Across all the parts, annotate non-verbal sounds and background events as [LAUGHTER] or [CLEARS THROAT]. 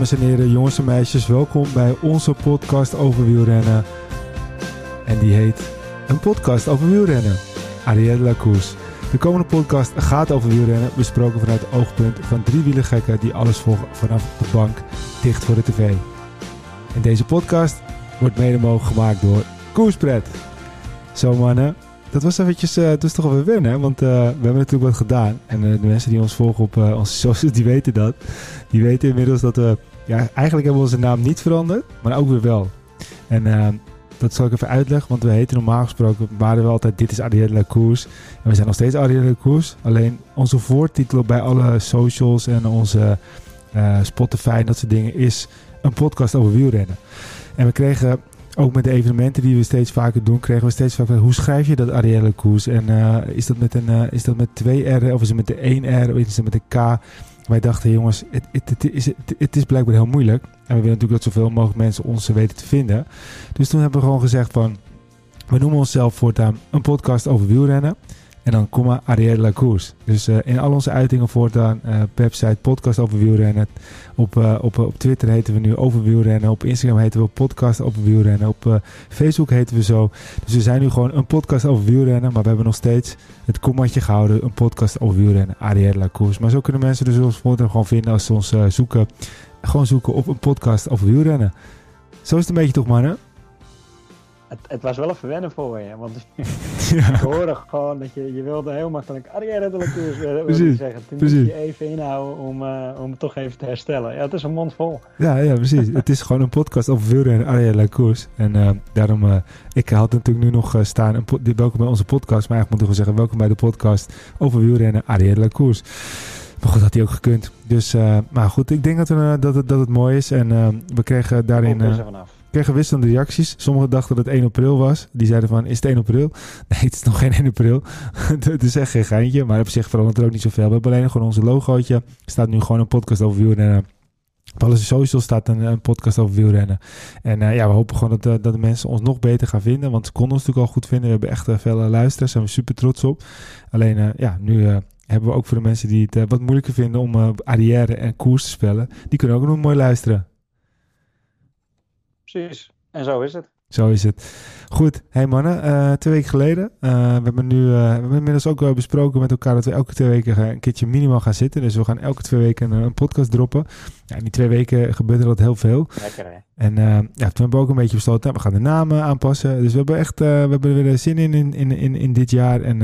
Dames en heren, jongens en meisjes, welkom bij onze podcast over wielrennen. En die heet Een podcast over wielrennen. Arielle Lacours. De komende podcast gaat over wielrennen, besproken vanuit het oogpunt van drie wielergekken die alles volgen vanaf de bank, dicht voor de tv. En deze podcast wordt mede mogelijk gemaakt door Koerspret. Zo mannen, dat was eventjes, uh, is toch wel wennen, want uh, we hebben natuurlijk wat gedaan. En uh, de mensen die ons volgen op onze [LAUGHS] socials, die weten dat. Die weten inmiddels dat we, ja, eigenlijk hebben we onze naam niet veranderd, maar ook weer wel. En dat zal ik even uitleggen, want we heten normaal gesproken, waren we altijd Dit is Arielle Koers. En we zijn nog steeds Arielle Koers. Alleen onze voortitel bij alle socials en onze Spotify en dat soort dingen is een podcast over wielrennen. En we kregen ook met de evenementen die we steeds vaker doen, kregen we steeds vaker. Hoe schrijf je dat Arielle Koers? En uh, is, dat met een, uh, is dat met twee R of is het met de 1 R of is het met de K? Wij dachten, jongens, het, het, is, is blijkbaar heel moeilijk. En we willen natuurlijk dat zoveel mogelijk mensen ons weten te vinden. Dus toen hebben we gewoon gezegd van, we noemen onszelf voortaan een podcast over wielrennen. En dan komma Arielle Lacours. Dus uh, in al onze uitingen voortaan website podcast over wielrennen. Op, uh, op, op Twitter heten we nu over wielrennen. Op Instagram heten we podcast over wielrennen. Op Facebook heten we zo. Dus we zijn nu gewoon een podcast over wielrennen. Maar we hebben nog steeds het kommatje gehouden. Een podcast over wielrennen. Arielle Lacours. Maar zo kunnen mensen dus ons voortaan gewoon vinden als ze ons zoeken. Gewoon zoeken op een podcast over wielrennen. Zo is het een beetje toch mannen? Het, het, was wel een verwennen voor je. Want [LAUGHS] ja. ik hoorde gewoon dat je, je wilde heel makkelijk Arrière de la zeggen. Toen precies. moet je even inhouden om, uh, om het toch even te herstellen. Ja, het is een mond vol. Ja, ja precies. het is gewoon een podcast over wielrennen en Arrière de la Cours. En uh, daarom, uh, ik had natuurlijk nu nog staan, een welkom bij onze podcast. Maar eigenlijk moet ik zeggen, welkom bij de podcast over wielrennen Arrière de la. Maar goed, had hij ook gekund. Dus, maar goed, ik denk dat, we, dat, het, dat het mooi is. En we kregen daarin... er vanaf kregen wisselende reacties. Sommigen dachten dat het 1 april was. Die zeiden van, is het 1 april? [LAUGHS] Nee, het is nog geen 1 april. [LAUGHS] het is echt geen geintje. Maar op zich verandert er ook niet zoveel. We hebben alleen gewoon onze logootje. Er staat nu gewoon een podcast over wielrennen. Op alle socials staat een, een, podcast over wielrennen. En uh, ja, we hopen gewoon dat, uh, dat de mensen ons nog beter gaan vinden. Want ze konden ons natuurlijk al goed vinden. We hebben echt uh, veel luisteraars. Daar zijn we super trots op. Alleen ja, nu hebben we ook voor de mensen die het wat moeilijker vinden om arrière en koers te spellen. Die kunnen ook nog mooi luisteren precies. En zo is het. Zo is het. Goed, hey mannen, uh, twee weken geleden. Uh, we hebben nu, uh, we hebben inmiddels ook wel besproken met elkaar dat we elke twee weken een keertje minimaal gaan zitten. Dus we gaan elke twee weken een, een podcast droppen. Ja, in die twee weken gebeurt er dat heel veel. Lekker hè? En ja, toen hebben we ook een beetje besloten, we gaan de namen aanpassen. Dus we hebben echt, we hebben er weer zin in in, in, in, in dit jaar. En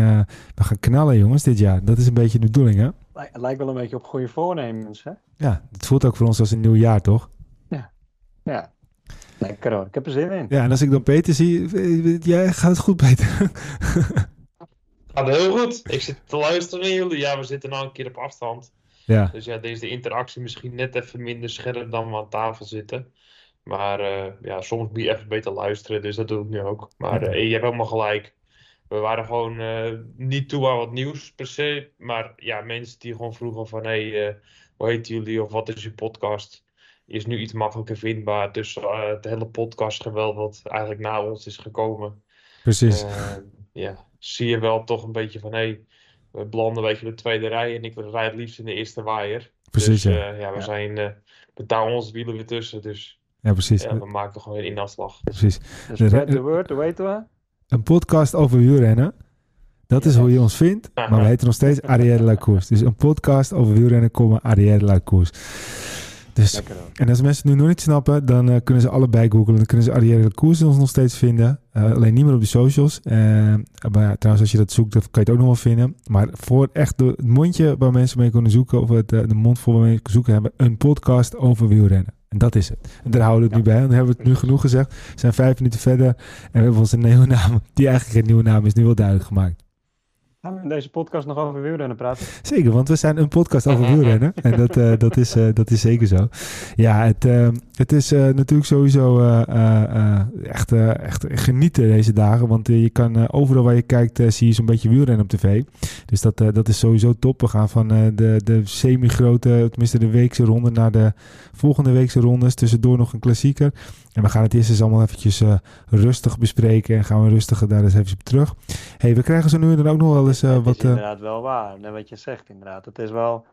we gaan knallen jongens dit jaar. Dat is een beetje de bedoeling hè? Het lijkt wel een beetje op goede voornemens hè? Ja, het voelt ook voor ons als een nieuw jaar toch? Ja, ja. Lekker hoor, ik heb er zin in. Ja, en als ik dan Peter zie, jij gaat het goed Peter. [LAUGHS] gaat heel goed. Ik zit te luisteren naar jullie. Ja, we zitten nou een keer op afstand. Ja. Dus ja, deze interactie misschien net even minder scherp dan we aan tafel zitten. Maar uh, ja, soms moet je even beter luisteren, dus dat doe ik nu ook. Maar uh, je hebt helemaal gelijk. We waren gewoon uh, niet toe aan wat nieuws per se. Maar ja, mensen die gewoon vroegen van... hé, hey, hoe heet jullie of wat is je podcast? Is nu iets makkelijker vindbaar. Dus uh, het hele podcastgeweld wat eigenlijk na ons is gekomen. Precies. Uh, ja, zie je wel toch een beetje van... hé, hey, we belanden een beetje de tweede rij... en ik rijd het liefst in de eerste waaier. Precies, dus, ja. Uh, ja. we ja. zijn... we touwen onze wielen weer tussen, dus... Ja, precies. Ja, we maken gewoon een inafslag. Precies. Dus spread the word, weten we? Een podcast over wielrennen. Dat is hoe je ons vindt. Maar we [LAUGHS] heten nog steeds Arrière Lacours. Dus een podcast over wielrennen, komen Arrière Lacours. Dus, en als mensen het nu nog niet snappen, dan uh, kunnen ze allebei googlen. Dan kunnen ze Arielle Koers ons nog steeds vinden. Uh, alleen niet meer op de socials. Uh, maar trouwens, als je dat zoekt, dan kan je het ook nog wel vinden. Maar voor echt de, het mondje waar mensen mee kunnen zoeken, of het, de mond voor waar mensen kunnen zoeken, hebben een podcast over wielrennen. En dat is het. En daar houden we het ja. nu bij. Dan hebben we het nu genoeg gezegd. We zijn vijf minuten verder. En we hebben onze nieuwe naam, die eigenlijk geen nieuwe naam is, nu wel duidelijk gemaakt. In deze podcast nog over wielrennen praten? [LAUGHS] Zeker, want we zijn een podcast over wielrennen. En dat, uh, dat, is, uh, dat is zeker zo. Ja, het, uh, het is natuurlijk sowieso echt, echt genieten deze dagen. Want je kan overal waar je kijkt, zie je zo'n beetje wielrennen op tv. Dus dat, dat is sowieso top. We gaan van de, de semi-grote, tenminste de weekse ronde, naar de volgende weekse rondes. Tussendoor nog een klassieker. En we gaan het eerst eens allemaal eventjes rustig bespreken en gaan we rustig daar eens even op terug. hey, we krijgen zo nu dan ook nog wel eens wat... Het is inderdaad wel waar, net wat je zegt inderdaad. Het is wel...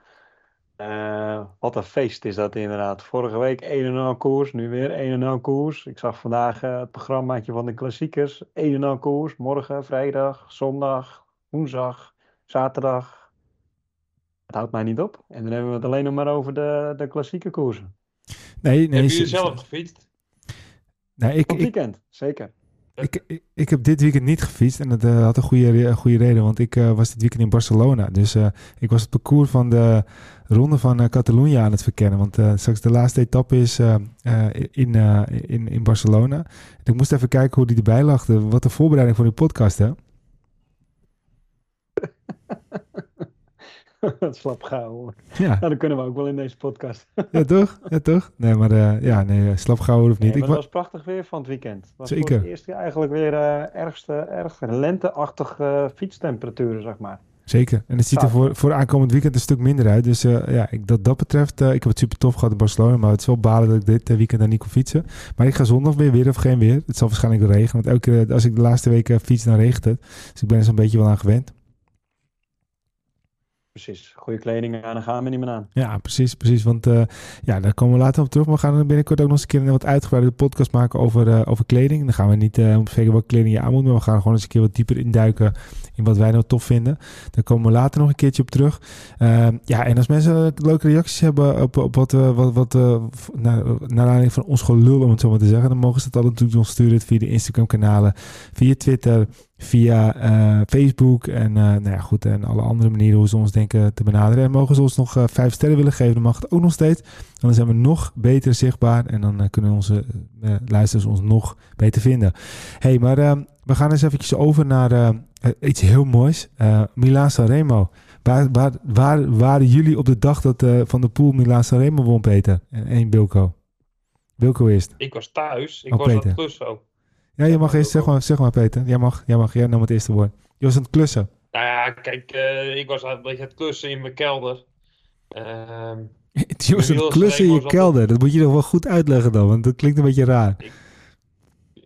Uh, wat een feest is dat inderdaad. Vorige week 1 en 0 koers, nu weer 1 en 0 koers. Ik zag vandaag uh, het programmaatje van de klassiekers. 1 en 0 koers, morgen, vrijdag, zondag, woensdag, zaterdag. Het houdt mij niet op. En dan hebben we het alleen nog maar over de, de klassieke koersen. Nee, nee. Heb je zelf gefietst? Nee, ik, Op weekend, zeker. Ik, ik, heb dit weekend niet gefietst en dat uh, had een goede, goede reden, want ik uh, was dit weekend in Barcelona. Dus uh, ik was het parcours van de ronde van Catalonië aan het verkennen. Want straks de laatste etappe is in, in, in Barcelona. Ik moest even kijken hoe die erbij lag. Wat de voorbereiding voor die podcast, hè? [LAUGHS] [LAUGHS] slap gauw. Ja. Nou, dan kunnen we ook wel in deze podcast. [LAUGHS] ja, toch? Ja, toch? Nee, maar uh, ja, nee, slap gauw of niet. Nee, ik was prachtig weer van het weekend. Het was Zeker. voor het eerst eigenlijk weer uh, ergste, erg lenteachtige fietstemperaturen, zeg maar. Zeker. En het ziet er voor, voor aankomend weekend een stuk minder uit. Dus uh, ja, ik, dat dat betreft, uh, ik heb het super tof gehad in Barcelona. Maar het is wel balen dat ik dit weekend daar niet kon fietsen. Maar ik ga zondag weer, weer of geen weer. Het zal waarschijnlijk regenen. Want elke keer als ik de laatste weken fiets, dan regent het. Dus ik ben er zo'n beetje wel aan gewend. Precies, goede kleding aan, dan gaan we niet meer aan. Ja, precies, precies. Want uh, ja, daar komen we later op terug. Maar we gaan binnenkort ook nog eens een keer een wat uitgebreide podcast maken over, uh, over kleding. Dan gaan we niet uh, om kleding je aan moet, maar we gaan gewoon eens een keer wat dieper induiken in wat wij nou tof vinden. Daar komen we later nog een keertje op terug. Ehm, ja, en als mensen leuke reacties hebben op, op wat, wat, wat naar, naar aanleiding van ons gelul, om het zo maar te zeggen, dan mogen ze altijd natuurlijk nog sturen via de Instagram kanalen, via Twitter, via uh, Facebook en, nou ja, goed, en alle andere manieren hoe ze ons denken te benaderen. En mogen ze ons nog vijf sterren willen geven, dan mag het ook nog steeds. Dan zijn we nog beter zichtbaar en dan kunnen onze luisteraars ons nog beter vinden. hey, maar we gaan eens eventjes over naar iets heel moois. Milaan Sanremo. Waar, waar, waar waren jullie op de dag dat Van de Poel Milaan Sanremo won, Peter? En, en Wilco? Wilco eerst. Ik was thuis. Ik oh, was Peter. aan het ook. Ja, je mag eerst, zeg maar, zeg maar Peter. Jij mag, jij mag, jij nam het eerste woord. Je was aan het klussen. Nou ja, kijk, uh, ik was een beetje aan het klussen in mijn kelder. Uh, [LAUGHS] je was aan het klussen in je kelder. Dat moet je nog wel goed uitleggen dan, want dat klinkt een beetje raar. Ik,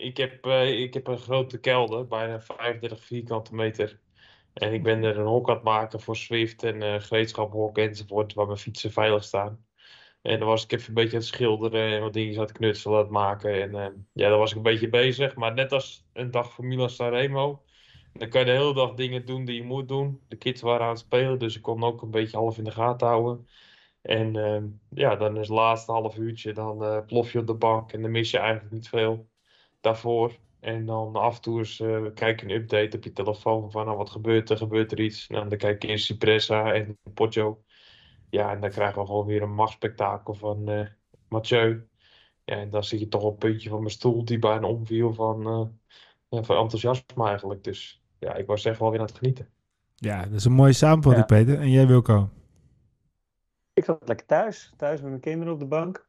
ik heb, uh, ik heb een grote kelder, bijna 35 vierkante meter. En ik ben er een hok aan het maken voor Swift en uh, gereedschaphok enzovoort, waar mijn fietsen veilig staan. En dan was ik even een beetje aan het schilderen en wat dingen aan het knutselen aan het maken. En uh, ja, daar was ik een beetje bezig. Maar net als een dag voor Milan Sanremo, dan kan je de hele dag dingen doen die je moet doen. De kids waren aan het spelen, dus ik kon ook een beetje half in de gaten houden. En ja, dan is het laatste half uurtje, dan plof je op de bank en dan mis je eigenlijk niet veel daarvoor. En dan af en toe eens uh, kijk je een update op je telefoon van nou, wat gebeurt er, gebeurt er iets. En dan kijk je in Cipressa en Poggio. Ja, en dan krijgen we gewoon weer een machtspektakel van uh, Mathieu. Ja, en dan zit je toch op een puntje van mijn stoel die bijna omviel van, uh, van enthousiasme eigenlijk. Dus ja, ik was echt wel weer aan het genieten. Ja, dat is een mooie samenvatting, Peter. En jij, Wilco? Ik zat lekker thuis. Thuis met mijn kinderen op de bank.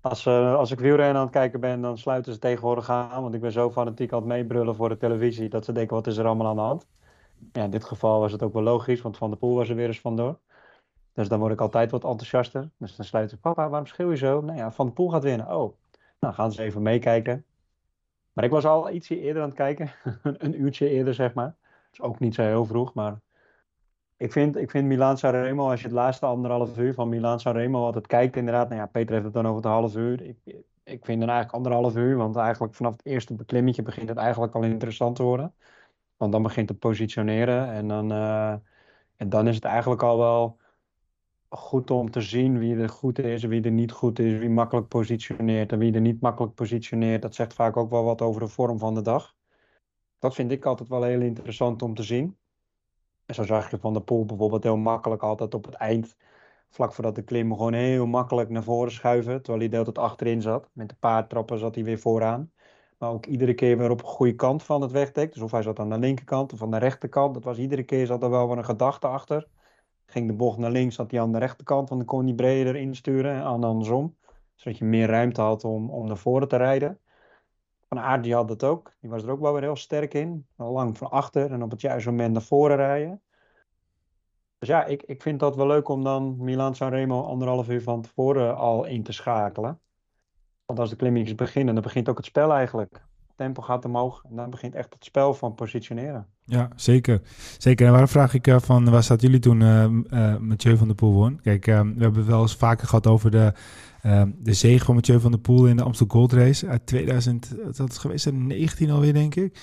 Als, uh, als ik wielrennen aan het kijken ben, dan sluiten ze tegenwoordig aan. Want ik ben zo fanatiek aan het meebrullen voor de televisie dat ze denken, wat is er allemaal aan de hand? Ja, in dit geval was het ook wel logisch, want Van der Poel was er weer eens vandoor. Dus dan word ik altijd wat enthousiaster. Dus dan sluit ik, papa, waarom schreeuw je zo? Nou ja, Van de Poel gaat winnen. Oh, nou gaan ze even meekijken. Maar ik was al ietsje eerder aan het kijken. [LAUGHS] een uurtje eerder, zeg maar. is ook niet zo heel vroeg, maar... Ik vind, ik vind Milaan Sanremo, als je het laatste anderhalf uur van Milaan Sanremo altijd kijkt, inderdaad, nou ja, Peter heeft het dan over het half uur. Ik, ik vind dan eigenlijk anderhalf uur, want eigenlijk vanaf het eerste beklimmetje begint het eigenlijk al interessant te worden. Want dan begint het positioneren en dan, uh, en dan is het eigenlijk al wel goed om te zien wie er goed is, wie er niet goed is, wie makkelijk positioneert en wie er niet makkelijk positioneert. Dat zegt vaak ook wel wat over de vorm van de dag. Dat vind ik altijd wel heel interessant om te zien. En zo zag je Van de Poel bijvoorbeeld heel makkelijk altijd op het eind, vlak voordat de klim, gewoon heel makkelijk naar voren schuiven. Terwijl hij de hele achterin zat. Met de paardtrappen zat hij weer vooraan. Maar ook iedere keer weer op een goede kant van het wegdek. Dus of hij zat aan de linkerkant of aan de rechterkant. Dat was iedere keer zat er wel weer een gedachte achter. Ging de bocht naar links, zat hij aan de rechterkant, want dan kon hij breder insturen en andersom. Zodat je meer ruimte had om, om naar voren te rijden. Van Aert die had dat ook. Die was er ook wel weer heel sterk in. Lang van achter en op het juiste moment naar voren rijden. Dus ja, ik, ik vind dat wel leuk om dan Milan Sanremo anderhalf uur van tevoren al in te schakelen. Want als de klimmetjes beginnen, dan begint ook het spel eigenlijk. Het tempo gaat omhoog en dan begint echt het spel van positioneren. Ja, zeker. Zeker. En waarom vraag ik van, waar zaten jullie toen uh, Mathieu van der Poel won? Kijk, we hebben wel eens vaker gehad over de, de zege van Mathieu van der Poel in de Amsterdam Gold Race uit 2000, dat is geweest, 19 alweer denk ik.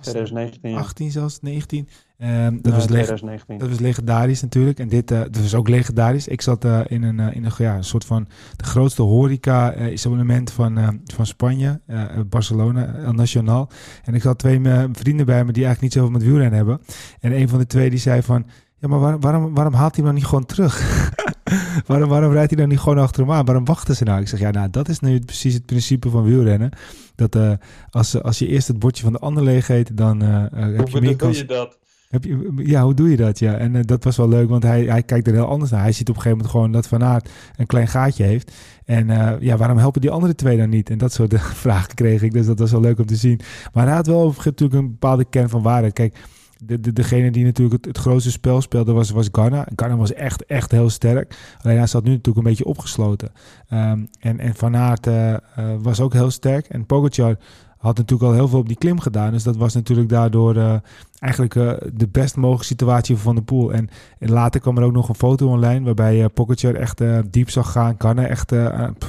2019. 18 zelfs, 19. Um, dat, was 2019. dat was legendarisch natuurlijk. En dit uh, dat was ook legendarisch. Ik zat uh, in, een, uh, in een, ja, een soort van de grootste horeca-evenement van, van Spanje, Barcelona, El Nacional. En ik had twee vrienden bij me die eigenlijk niet zoveel met wielrennen hebben. En een van de twee die zei van, ja, maar waarom, waarom, waarom haalt hij hem dan niet gewoon terug? [LAUGHS] [LAUGHS] waarom, waarom rijdt hij dan niet gewoon achter hem aan? Waarom wachten ze nou? Ik zeg, ja, nou, dat is nu precies het principe van wielrennen. Dat uh, als, als je eerst het bordje van de ander leeg eet, dan uh, heb je meer kans... doe je dat? Heb je, ja, hoe doe je dat? Ja, en uh, dat was wel leuk, want hij, hij kijkt er heel anders naar. Hij ziet op een gegeven moment gewoon dat Van Aert een klein gaatje heeft. En uh, ja, waarom helpen die andere twee dan niet? En dat soort [LAUGHS] vragen kreeg ik, dus dat was wel leuk om te zien. Maar hij had wel natuurlijk een bepaalde kern van waarheid. Kijk, de, de, degene die natuurlijk het, grootste spel speelde was, was Ghana. Ghana was echt, echt heel sterk. Alleen hij zat nu natuurlijk een beetje opgesloten. Um, en, en Van Aert uh, was ook heel sterk. En Pogacar had natuurlijk al heel veel op die klim gedaan. Dus dat was natuurlijk daardoor uh, eigenlijk de best mogelijke situatie voor Van der Poel. En, later kwam er ook nog een foto online waarbij uh, Pogacar echt diep zag gaan. Kan echt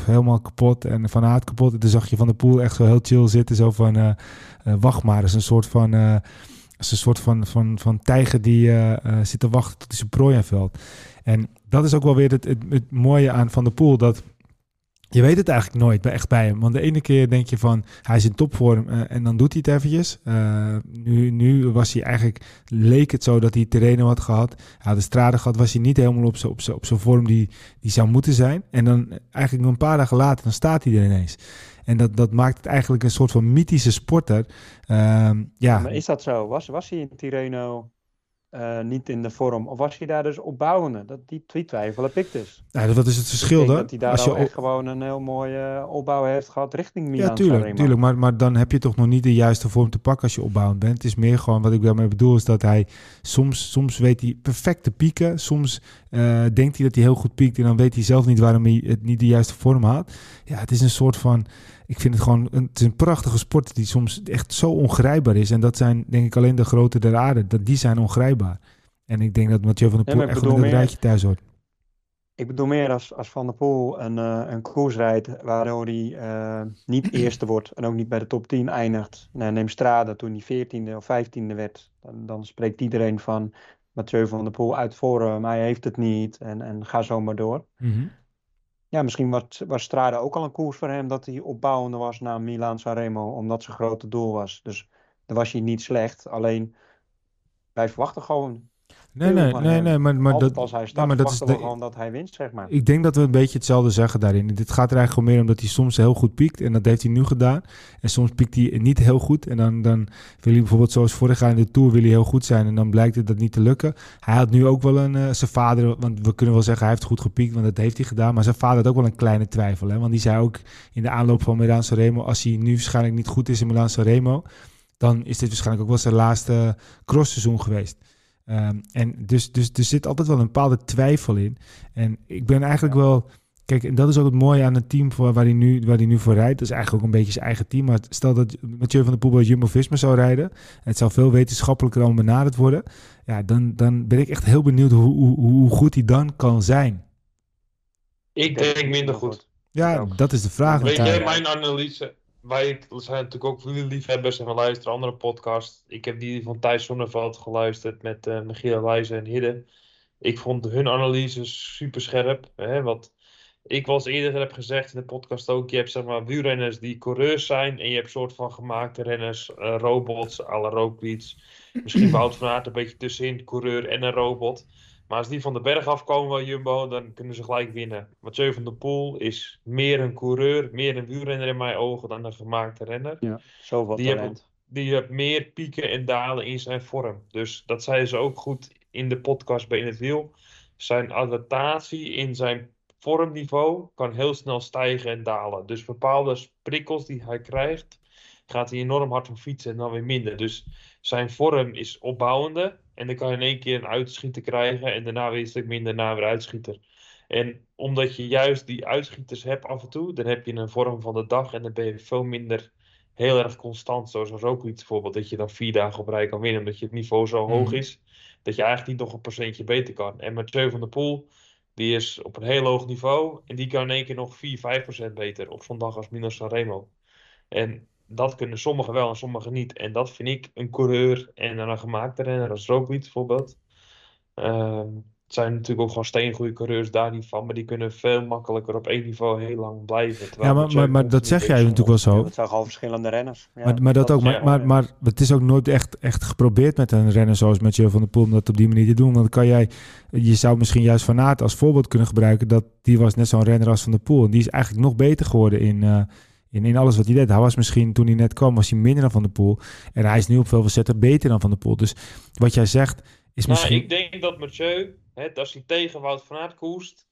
helemaal kapot en Van Aert kapot. En toen zag je Van der Poel echt zo heel chill zitten. Zo van, wacht maar, is een soort van is een soort van, van, van tijger die uh, uh, zit te wachten tot hij zijn prooi aanvalt. En dat is ook wel weer het, het, het, mooie aan Van de Poel. Dat je weet het eigenlijk nooit bij, echt bij hem. Want de ene keer denk je van hij is in topvorm uh, en dan doet hij het eventjes. nu, nu was hij eigenlijk, leek het zo dat hij terrein had gehad. Hij had de straden gehad, was hij niet helemaal op zijn op op vorm die, die zou moeten zijn. En dan eigenlijk een paar dagen later, dan staat hij er ineens. En dat, dat maakt het eigenlijk een soort van mythische sporter. Uh, ja. Maar is dat zo? Was, was hij in Tirreno uh, niet in de vorm? Of was hij daar dus opbouwende? Dat, die, die twijfel heb ik dus. Ja, dat is het verschil. Ik dat hij daar Als je echt gewoon een heel mooie opbouw heeft gehad richting Milan. Ja, tuurlijk. tuurlijk maar, maar dan heb je toch nog niet de juiste vorm te pakken als je opbouwend bent. Het is meer gewoon, wat ik daarmee bedoel, is dat hij soms, soms weet hij perfect te pieken. Soms uh, denkt hij dat hij heel goed piekt en dan weet hij zelf niet waarom hij het niet de juiste vorm had. Ja, het is een soort van ik vind het gewoon een, het is een prachtige sport die soms echt zo ongrijpbaar is. En dat zijn denk ik alleen de grote der aarde. Dat, die zijn ongrijpbaar. En ik denk dat Mathieu van der Poel echt een rijtje thuis hoort. Ik bedoel meer als, als Van der Poel een, uh, een koers rijdt waardoor hij uh, niet [CLEARS THROAT] eerste wordt en ook niet bij de top 10 eindigt. Nou, neem Strade toen hij 14e of 15e werd. Dan, dan spreekt iedereen van Mathieu van der Poel uit vorm, hij heeft het niet en, en ga zo maar door. Mm -hmm ja, misschien was, was Strade ook al een koers voor hem dat hij opbouwende was naar Milan Sanremo, omdat zijn grote doel was. Dus dan was hij niet slecht. Alleen wij verwachten gewoon Nee, nee, nee, nee, maar, maar dat, als hij start, maar dat is de, gewoon dat hij wint, zeg maar. Ik denk dat we een beetje hetzelfde zeggen daarin. Dit gaat er eigenlijk gewoon meer om dat hij soms heel goed piekt. En dat heeft hij nu gedaan. En soms piekt hij niet heel goed. En dan, dan wil hij bijvoorbeeld zoals vorig jaar in de Tour wil hij heel goed zijn. En dan blijkt het dat niet te lukken. Hij had nu ook wel een, uh, zijn vader, want we kunnen wel zeggen hij heeft goed gepiekt. Want dat heeft hij gedaan. Maar zijn vader had ook wel een kleine twijfel. Hè? Want die zei ook in de aanloop van Milan Remo, als hij nu waarschijnlijk niet goed is in Milan Remo, dan is dit waarschijnlijk ook wel zijn laatste crossseizoen geweest. Um, en dus, dus er zit altijd wel een bepaalde twijfel in. En ik ben eigenlijk wel. Kijk, en dat is ook het mooie aan het team voor, waar, hij nu, waar hij nu voor rijdt. Dat is eigenlijk ook een beetje zijn eigen team. Maar stel dat Mathieu van der Poel bij Jumbo-Visma zou rijden... en het zou veel wetenschappelijker dan benaderd worden... ja, dan, dan ben ik echt heel benieuwd hoe, hoe, hoe goed hij dan kan zijn. Ik denk minder goed. Ja, dat is de vraag. Weet jij mijn analyse? Wij zijn natuurlijk ook liefhebbers en we luisteren andere podcasts. Ik heb die van Thijs Zonneveld geluisterd met uh, Michiel Wijzen en Hidde. Ik vond hun analyses super scherp. Hè, wat ik wel eens eerder heb gezegd in de podcast ook. Je hebt zeg maar wielrenners die coureurs zijn. En je hebt soort van gemaakte renners, uh, robots, alle Roglic. Misschien [CLEARS THROAT] Wout van Aert een beetje tussenin, coureur en een robot. Maar als die van de berg afkomen bij Jumbo, dan kunnen ze gelijk winnen. Mathieu van der Poel is meer een coureur, meer een wielrenner in mijn ogen dan een gemaakte renner. Ja, zoveel die talent. Heeft, die heeft meer pieken en dalen in zijn vorm. Dus dat zeiden ze ook goed in de podcast bij In het Wiel. Zijn adaptatie in zijn vormniveau kan heel snel stijgen en dalen. Dus bepaalde prikkels die hij krijgt, gaat hij enorm hard van fietsen en dan weer minder. Dus zijn vorm is opbouwende. En dan kan je in één keer een uitschieter krijgen. En daarna weer een stuk minder, daarna weer uitschieter. En omdat je juist die uitschieters hebt af en toe, dan heb je een vorm van de dag en dan ben je veel minder heel erg constant, zoals ook iets bijvoorbeeld, dat je dan vier dagen op rij kan winnen, omdat je het niveau zo hoog Mhm. is, dat je eigenlijk niet nog een procentje beter kan. En Mathieu van der Poel, die is op een heel hoog niveau en die kan in één keer nog 4, 5 procent beter op zo'n dag als Minos Sanremo. En dat kunnen sommigen wel en sommigen niet. En dat vind ik een coureur en een gemaakte renner als Roglic bijvoorbeeld. Ehm, het zijn natuurlijk ook gewoon steengoede coureurs daar niet van, maar die kunnen veel makkelijker op één niveau heel lang blijven. terwijl Ja, maar, maar, maar dat zeg jij natuurlijk wel zo. dat zijn gewoon verschillende renners. Ja, maar, maar dat, ook. Maar, het maar het is ook nooit echt, echt geprobeerd met een renner zoals Mathieu van der Poel om dat op die manier te doen. Want dan kan jij, je zou misschien juist Van Aert als voorbeeld kunnen gebruiken. Dat die was net zo'n renner als Van der Poel. En die is eigenlijk nog beter geworden in, eh, in, in alles wat hij deed. Hij was misschien, toen hij net kwam, was hij minder dan Van der Poel. En hij is nu op veel facetten beter dan Van der Poel. Dus wat jij zegt is Nou, misschien... ik denk dat Mathieu, hè, als hij tegen Wout van Aert koerst,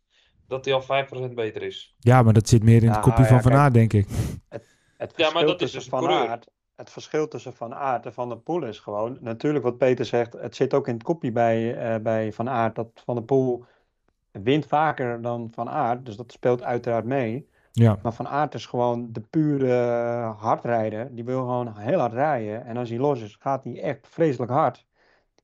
dat hij al 5% beter is. Ja, maar dat zit meer in het Ja, kopje ja, van Van. Aert, denk ik. Het Ja, verschil maar dat is tussen dus een Van coureur. Aert, het verschil tussen Van Aert en Van der Poel is gewoon, natuurlijk wat Peter zegt, het zit ook in het kopje bij, eh, bij Van Aert, dat Van der Poel wint vaker dan Van Aert, dus dat speelt uiteraard mee. Ja, Maar Van Aert is gewoon de pure eh, hardrijder, die wil gewoon heel hard rijden en als hij los is, gaat hij echt vreselijk hard.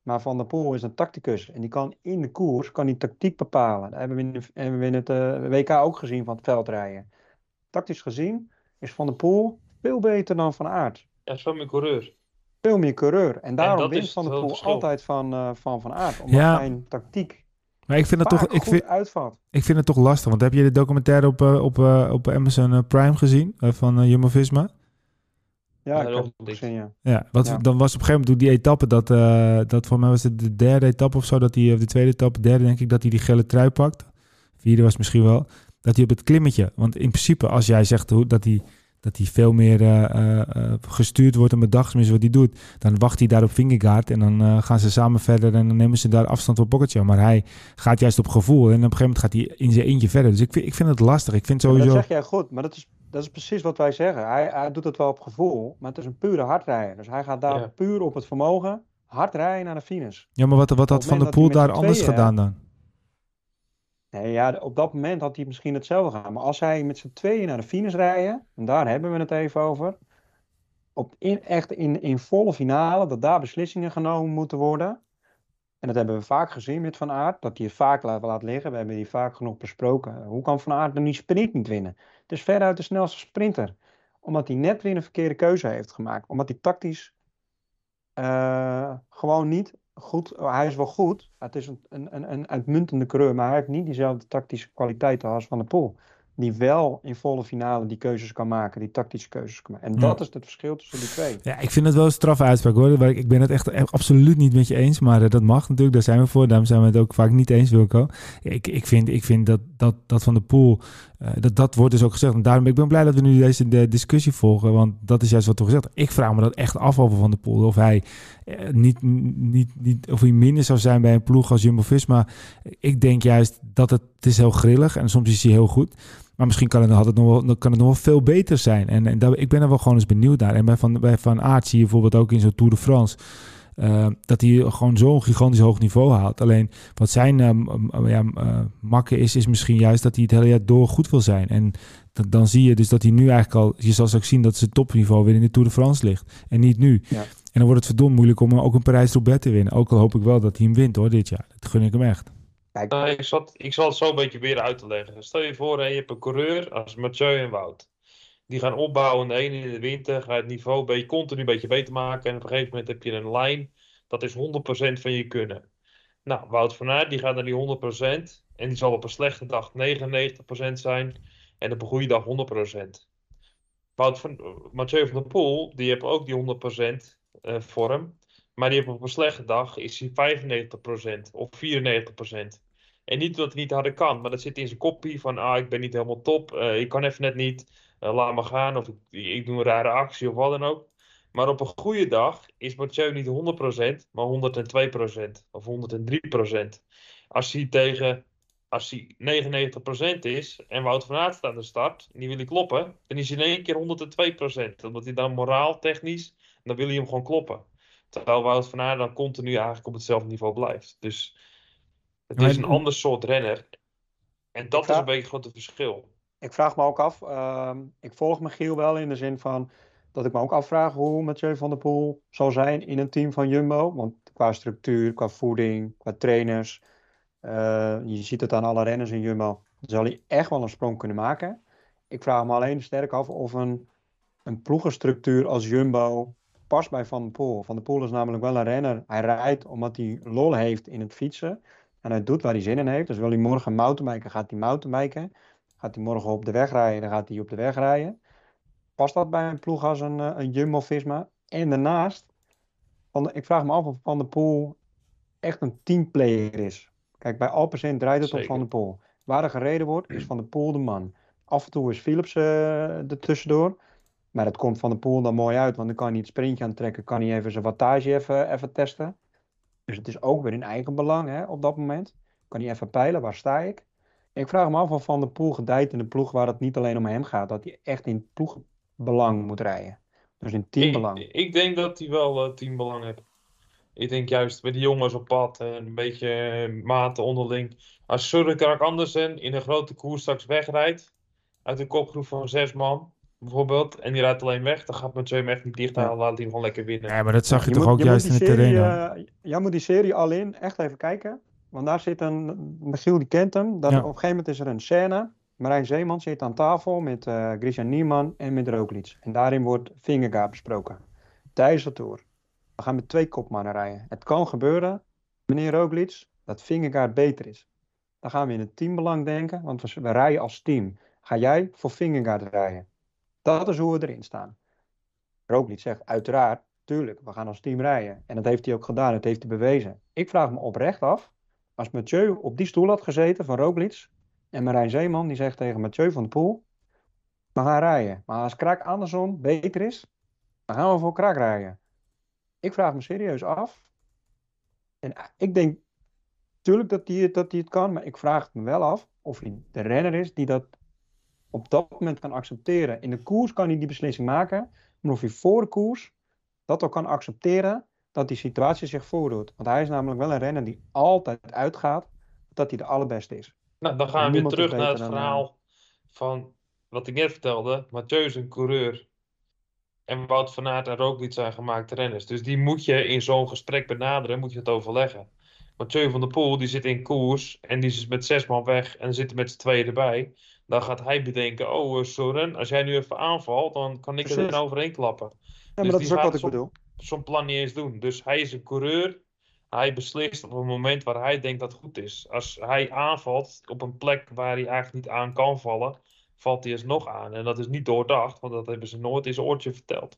Maar Van der Poel is een tacticus en die kan in de koers kan die tactiek bepalen. Dat hebben we in, de- hebben we in het eh, WK ook gezien van het veldrijden. Tactisch gezien is Van der Poel veel beter dan Van Aert. Ja, zo mijn coureur. Veel meer coureur. En daarom dat wint Van der Poel altijd van, eh, van Van Aert. Omdat Ja. zijn tactiek maar ik vind het toch... Ik vind, uitvalt. Ik vind het toch lastig, want heb je de documentaire op, eh, op, eh, op Amazon eh, Prime gezien van eh, Jumbo-Visma? Ja, Ja, ik heb het gezien, ja. Ja, wat, Ja. dan was op een gegeven moment toen die etappe, dat, eh, dat voor mij was het de derde etappe of zo, dat hij, of de tweede etappe, derde denk ik, dat hij die gele trui pakt. Vierde was het misschien wel, dat hij op het klimmetje, want in principe als jij zegt hoe, dat hij, dat hij veel meer eh, eh, eh, gestuurd wordt en bedacht is wat hij doet, dan wacht hij daar op Vingegaard en dan eh, gaan ze samen verder en dan nemen ze daar afstand op Pogacar. Maar hij gaat juist op gevoel en op een gegeven moment gaat hij in zijn eentje verder. Dus ik vind, ik vind het lastig. Ik vind Ja, maar sowieso... dat zeg jij goed, maar dat is, dat is precies wat wij zeggen. Hij, hij doet het wel op gevoel, maar het is een pure hardrijder. Dus hij gaat daar Ja. puur op het vermogen hard rijden naar de finish. Ja, maar wat, wat had Van der Poel daar anders tweeën, gedaan dan? Nee, ja, op dat moment had hij misschien hetzelfde gedaan. Maar als hij met z'n tweeën naar de finish rijden, en daar hebben we het even over, op in, echt in, in volle finale, dat daar beslissingen genomen moeten worden. En dat hebben we vaak gezien met Van Aert, dat hij het vaak laat, laat liggen. We hebben die vaak genoeg besproken. Hoe kan Van Aert dan die sprint niet winnen? Het is veruit de snelste sprinter. Omdat hij net weer een verkeerde keuze heeft gemaakt. Omdat hij tactisch eh, gewoon niet goed... Hij is wel goed. Het is een, een, een, uitmuntende coureur. Maar hij heeft niet diezelfde tactische kwaliteiten als Van der Poel. Die wel in volle finale die keuzes kan maken. Die tactische keuzes kan maken. En Ja. dat is het verschil tussen die twee. Ja, ik vind het wel een straffe uitspraak hoor. Ik ik ben het echt, echt absoluut niet met je eens. Maar eh, dat mag natuurlijk, daar zijn we voor. Daarom zijn we het ook vaak niet eens, Wilco. Ik, ik vind, ik vind dat, dat, dat van de pool, eh, dat, dat wordt dus ook gezegd. En daarom ik ben blij dat we nu deze de discussie volgen. Want dat is juist wat er gezegd Ik vraag me dat echt af over Van de Poel. Of hij, eh, niet, niet, niet, of hij minder zou zijn bij een ploeg als Jumbo-Visma. Ik denk juist dat het, het is heel grillig en soms is hij heel goed. Maar misschien kan het, had het nog wel, kan het nog wel veel beter zijn. En, en daar, ik ben er wel gewoon eens benieuwd naar. En bij Van, bij van Aert zie je bijvoorbeeld ook in zo'n Tour de France... eh, dat hij gewoon zo'n gigantisch hoog niveau haalt. Alleen wat zijn eh, m- ja, uh, makken is, is misschien juist dat hij het hele jaar door goed wil zijn. En dat, dan zie je dus dat hij nu eigenlijk al... Je zal ook zien dat zijn topniveau weer in de Tour de France ligt. En niet nu. Ja. En dan wordt het verdomd moeilijk om ook een Parijs-Roubaix te winnen. Ook al hoop ik wel dat hij hem wint hoor, dit jaar. Dat gun ik hem echt. Kijk, Nou, ik, ik zal het zo een beetje weer uit te leggen. Stel je voor, je hebt een coureur als Mathieu en Wout. Die gaan opbouwen, de ene in de winter, ga je het niveau beetje, continu een beetje beter maken. En op een gegeven moment heb je een lijn, dat is 100% van je kunnen. Nou, Wout van Aert, die gaat naar die 100%. En die zal op een slechte dag 99% zijn. En op een goede dag 100%. Wout van, Mathieu van der Poel, die heeft ook die 100% eh, vorm. Maar die heeft op een slechte dag is hij 95% of 94%. En niet dat hij niet harder kan, maar dat zit in zijn kopie van ah, ik ben niet helemaal top, uh, ik kan even net niet, uh, laat me gaan of ik, ik, doe een rare actie of wat dan ook. Maar op een goede dag is Mathieu niet 100%, maar 102% of 103%. Als hij tegen, als hij 99% is en Wout van Aert aan de start en die wil hij kloppen, dan is hij in één keer 102%. Omdat hij dan moraal, technisch, dan wil hij hem gewoon kloppen. Terwijl Wout van Aert dan continu eigenlijk op hetzelfde niveau blijft. Dus het is een ander soort renner. En dat is een beetje het grote verschil. Ik vraag me ook af, uh, ik volg Michiel wel in de zin van, dat ik me ook afvraag hoe Mathieu van der Poel zal zijn in een team van Jumbo. Want qua structuur, qua voeding, qua trainers. Uh, je ziet het aan alle renners in Jumbo. Zal hij echt wel een sprong kunnen maken. Ik vraag me alleen sterk af of een, een ploegenstructuur als Jumbo past bij Van der Poel. Van der Poel is namelijk wel een renner. Hij rijdt omdat hij lol heeft in het fietsen. En hij doet waar hij zin in heeft. Dus wil hij morgen mountainbiken, gaat hij mountainbiken. Gaat hij morgen op de weg rijden, dan gaat hij op de weg rijden. Past dat bij een ploeg als een, eh, een Jumbo-Visma? En daarnaast, van, ik vraag me af of Van der Poel echt een teamplayer is. Kijk, bij Alpecin draait het op Van der Poel. Waar er gereden wordt, is Van der Poel de man. Af en toe is Philips uh, er tussendoor. Maar dat komt Van der Poel dan mooi uit, want dan kan hij het sprintje aantrekken. Kan hij even zijn wattage even, even testen. Dus het is ook weer in eigen belang hè, op dat moment. Kan hij even peilen, waar sta ik? Ik vraag me af of Van der Poel gedijt in een ploeg waar het niet alleen om hem gaat. Dat hij echt in ploegbelang moet rijden. Dus in teambelang. Ik, ik denk dat hij wel uh, teambelang heeft. Ik denk juist bij die jongens op pad en een beetje uh, maten onderling. Als Surre Andersen in een grote koers straks wegrijdt. Uit een kopgroep van zes man bijvoorbeeld. En die rijdt alleen weg. Dan gaat Mathieu hem echt niet dicht halen. Laat hij hem gewoon lekker winnen. Ja, maar dat zag je, toch ook juist in de terrein. Uh, jij moet die serie al in echt even kijken. Want daar zit een, Michiel die kent hem. Dat, Op een gegeven moment is er een scène. Marijn Zeeman zit aan tafel met uh, Christian Niemann en met Roglic. En daarin wordt Vingegaard besproken. Tijdens de Tour. We gaan met twee kopmannen rijden. Het kan gebeuren, meneer Roglic, dat Vingegaard beter is. Dan gaan we in het teambelang denken, want we, we rijden als team. Ga jij voor Vingegaard rijden? Dat is hoe we erin staan. Roglic zegt, uiteraard, tuurlijk, we gaan als team rijden. En dat heeft hij ook gedaan, dat heeft hij bewezen. Ik vraag me oprecht af, als Mathieu op die stoel had gezeten van Roglic... en Marijn Zeeman, die zegt tegen Mathieu van de Poel... we gaan rijden. Maar als Krak Anderson beter is, dan gaan we voor Krak rijden. Ik vraag me serieus af. En ik denk, tuurlijk dat hij, dat het kan, maar ik vraag me wel af of hij de renner is die dat op dat moment kan accepteren. In de koers kan hij die beslissing maken, maar of hij voor de koers dat ook kan accepteren dat die situatie zich voordoet. Want hij is namelijk wel een renner die altijd uitgaat dat hij de allerbeste is. Nou, dan gaan we weer terug naar het verhaal van wat ik net vertelde. Mathieu is een coureur. En Wout van Aert en Roglic zijn gemaakte renners. Dus die moet je in zo'n gesprek benaderen, moet je het overleggen. Mathieu van der Poel, die zit in koers en die is met zes man weg en zit met z'n tweeën erbij. Dan gaat hij bedenken, oh uh, Soren, als jij nu even aanvalt, dan kan ik Precies. er overheen klappen. Ja, maar dus dat is ook wat ik bedoel. Zo'n plan niet eens doen. Dus hij is een coureur. Hij beslist op een moment waar hij denkt dat het goed is. Als hij aanvalt op een plek waar hij eigenlijk niet aan kan vallen, valt hij nog aan. En dat is niet doordacht, want dat hebben ze nooit in zijn oortje verteld.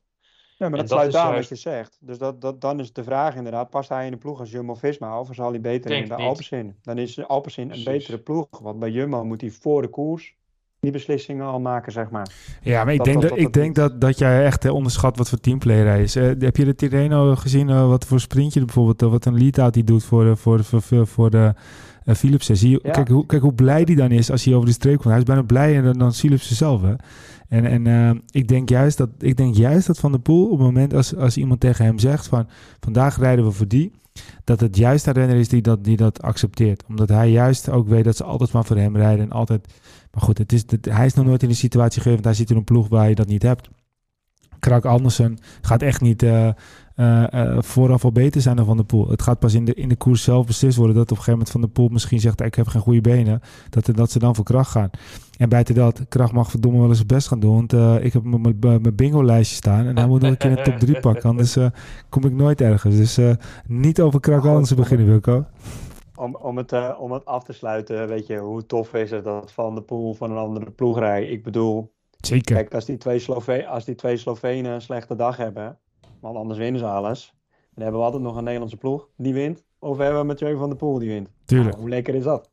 Ja, maar dat, sluit aan wat je zegt. Dus dat, dat, dan is de vraag inderdaad, past hij in de ploeg als Jumbo-Visma of zal hij beter in de Alpecin? Dan is Alpecin een betere ploeg, want bij Jumbo moet hij voor de koers die beslissingen al maken, zeg maar. Ja, maar ik denk, dat, ik denk dat, dat jij echt onderschat wat voor teamplayer hij is. Uh, heb je de Tirreno gezien, uh, wat voor sprintje bijvoorbeeld, uh, wat een lead-out die doet voor, voor, voor, voor de Philipsen? Zie je, kijk, hoe, kijk hoe blij die dan is als hij over de streep komt. Hij is bijna blijer dan, dan Philipsen zelf, hè? En, en uh, ik, denk juist dat, ik denk juist dat Van der Poel, op het moment als, als iemand tegen hem zegt van... vandaag rijden we voor die, dat het juist de renner is die dat, die dat accepteert. Omdat hij juist ook weet dat ze altijd maar voor hem rijden en altijd maar goed, het is, hij is nog nooit in die situatie geweest, want hij zit in een ploeg waar je dat niet hebt. Krak Andersen gaat echt niet uh, uh, vooraf al beter zijn dan Van de Poel. Het gaat pas in de, in de koers zelf beslist worden dat op een gegeven moment Van de Poel misschien zegt ik heb geen goede benen. Dat, dat ze dan voor kracht gaan. En buiten dat, Kracht mag verdomme wel eens best gaan doen. Want ik heb mijn bingo lijstje staan en hij moet nog een keer de top 3 pakken. Anders kom ik nooit ergens. Dus niet over Krak Andersen beginnen Wilco om, om, het, uh, om het af te sluiten, weet je, hoe tof is het dat Van de Poel van een andere ploeg rijdt? Ik bedoel, Zeker. kijk, als die twee, Slove als die twee Slovenen een slechte dag hebben, want anders winnen ze alles, dan hebben we altijd nog een Nederlandse ploeg die wint. Of hebben we Mathieu van de Poel die wint. Tuurlijk. Nou, hoe lekker is dat?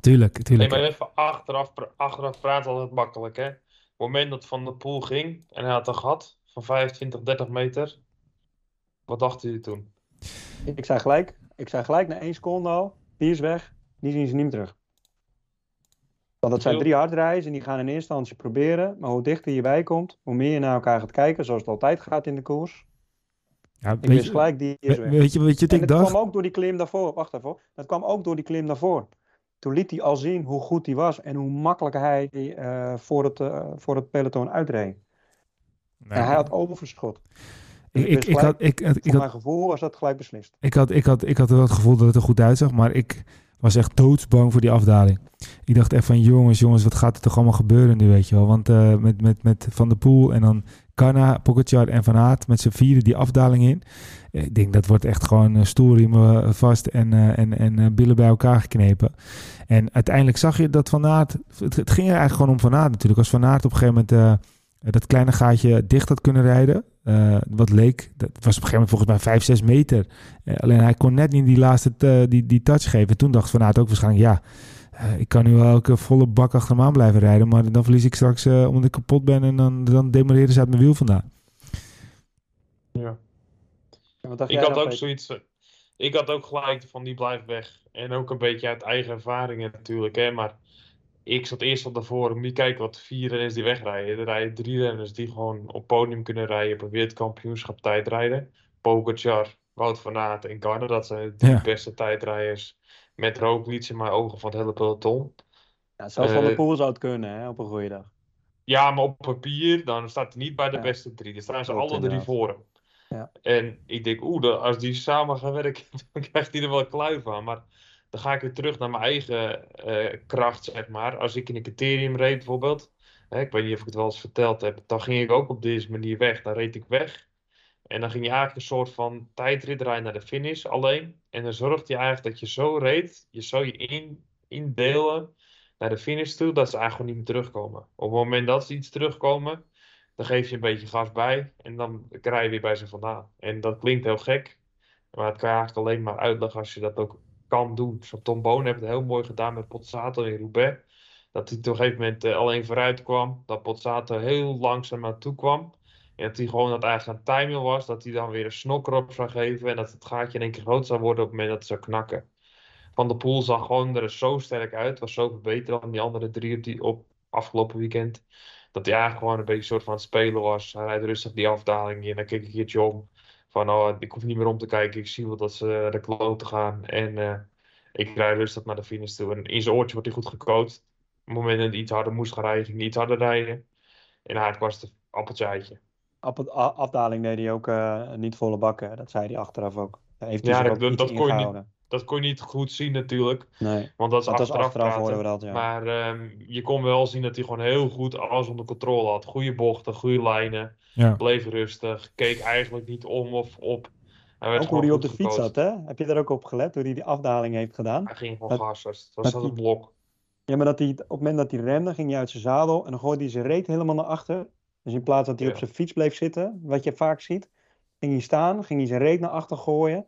Tuurlijk, tuurlijk. Nee, maar even achteraf, achteraf praten altijd makkelijk, hè. Op het moment dat Van de Poel ging en hij had een gat van 25, 30 meter, wat dachten jullie toen? Ik zei gelijk, ik zei gelijk na één seconde al, die is weg, die zien ze niet meer terug. Want dat zijn drie hardrijden en die gaan in eerste instantie proberen. Maar hoe dichter je bij komt, hoe meer je naar elkaar gaat kijken, zoals het altijd gaat in de koers. Ja, ik wist gelijk, die is weg. Weet je, weet je, en dat dacht... kwam ook door die klim daarvoor. Wacht even. Dat kwam ook door die klim daarvoor. Toen liet hij al zien hoe goed hij was en hoe makkelijk hij uh, voor, het, uh, voor het peloton uitreed. En hij had overschot. Ik, ik, ik, had, ik, ik, voor mijn gevoel was dat gelijk beslist. Ik had, ik, had, ik had wel het gevoel dat het er goed uitzag, maar ik was echt doodsbang voor die afdaling. Ik dacht echt van jongens, jongens, wat gaat er toch allemaal gebeuren nu, weet je wel. Want uh, met, met, met Van der Poel en dan Karna, Pogacar en Van Aert met z'n vieren die afdaling in. Ik denk dat wordt echt gewoon uh, stoelriemen vast en, uh, en, en billen bij elkaar geknepen. En uiteindelijk zag je dat Van Aert, het, het ging er eigenlijk gewoon om Van Aert natuurlijk. Als Van Aert op een gegeven moment dat kleine gaatje dicht had kunnen rijden. Uh, wat leek, dat was op een gegeven moment volgens mij 5, 6 meter. Uh, alleen hij kon net niet die laatste uh, die, die touch geven. Toen dacht Van Aert ook waarschijnlijk, ja, ik kan nu wel elke volle bak achter hem aan blijven rijden. Maar dan verlies ik straks omdat ik kapot ben en dan, dan demoreren ze uit mijn wiel vandaan. Ja. ik had ook zoiets, ik had ook gelijk van die blijft weg. En ook een beetje uit eigen ervaringen natuurlijk, hè. Maar ik zat eerst op de forum, niet kijken wat vier renners die wegrijden. Er rijden drie renners die gewoon op podium kunnen rijden op een wereldkampioenschap tijdrijden. Pogacar, Wout van Aert en Garner, dat zijn de drie beste tijdrijders. Met Roglic in mijn ogen van het hele peloton. Ja, zelfs Van de eh, Poel zou het kunnen, hè, op een goede dag. Ja, maar op papier, dan staat hij niet bij de beste drie. Dan staan ze alle drie voor hem. Ja. En ik denk, oeh, als die samen gaan werken, [LAUGHS] dan krijgt hij er wel kluif aan. Maar dan ga ik weer terug naar mijn eigen uh, kracht, zeg maar. Als ik in een criterium reed bijvoorbeeld, hè, ik weet niet of ik het wel eens verteld heb, dan ging ik ook op deze manier weg. Dan reed ik weg en dan ging je eigenlijk een soort van tijdrit rijden naar de finish alleen. En dan zorgde je eigenlijk dat je zo reed, je zou je in, indelen naar de finish toe, dat ze eigenlijk niet meer terugkomen. Op het moment dat ze iets terugkomen, dan geef je een beetje gas bij en dan krijg je weer bij ze vandaan. En dat klinkt heel gek, maar het kan je eigenlijk alleen maar uitleggen als je dat ook kan doen. Zo Tom Boon heeft het heel mooi gedaan met Pozzato in Roubaix. Dat hij op een gegeven moment uh, alleen vooruit kwam. Dat Pozzato heel langzaam toe kwam. En dat hij gewoon dat eigenlijk aan timing was. Dat hij dan weer een snokker op zou geven. En dat het gaatje in één keer groot zou worden op het moment dat het zou knakken. Van de Poel zag gewoon er zo sterk uit. Was zoveel beter dan die andere drie die op afgelopen weekend. Dat hij eigenlijk gewoon een beetje soort van spelen was. Hij rijdt rustig die afdaling in. En dan keek ik een keertje om van oh, ik hoef niet meer om te kijken. Ik zie wel dat ze de kloten gaan. En uh, ik rijd rustig naar de finish toe. En in zijn oortje wordt hij goed gecoacht. Op het moment dat hij iets harder moest gaan rijden, ging hij iets harder rijden. En eigenlijk was het appeltje eitje. afdaling deed hij ook uh, niet volle bakken. Dat zei hij achteraf ook. Heeft ja, dat, dat, dat kon je niet dat kon je niet goed zien natuurlijk. Nee, want dat is dat achteraf, achteraf we dat, ja. Maar um, je kon wel zien dat hij gewoon heel goed alles onder controle had. Goede bochten, goede lijnen. Ja. Bleef rustig. Keek eigenlijk niet om of op. Hij ook hoe hij op de fiets zat, hè? Heb je daar ook op gelet, hoe hij die afdaling heeft gedaan? Hij ging gewoon gas, het was dat een blok. Ja, maar dat hij, op het moment dat hij remde, ging hij uit zijn zadel en dan gooide hij zijn reet helemaal naar achter. Dus in plaats dat hij op zijn fiets bleef zitten, wat je vaak ziet, ging hij staan, ging hij zijn reet naar achter gooien.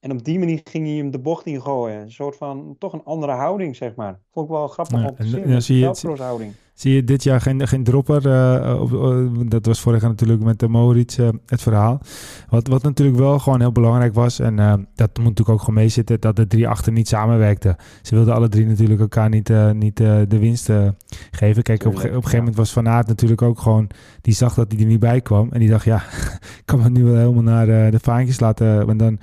En op die manier ging hij hem de bocht in gooien. Een soort van, toch een andere houding, zeg maar. Vond ik wel grappig om te zien. Ja, zie, je, houding. zie je dit jaar geen, geen dropper? Uh, dat was vorig jaar natuurlijk met de Moritz uh, het verhaal. Wat, wat natuurlijk wel gewoon heel belangrijk was. En dat moet natuurlijk ook gewoon meezitten. Dat de drie achter niet samenwerkten. Ze wilden alle drie natuurlijk elkaar niet, niet de winst geven. Kijk, op, op een gegeven moment was Van Aert natuurlijk ook gewoon... Die zag dat hij er niet bij kwam. En die dacht, ja, [LAUGHS] ik kan me nu wel helemaal naar de vaantjes laten. Want dan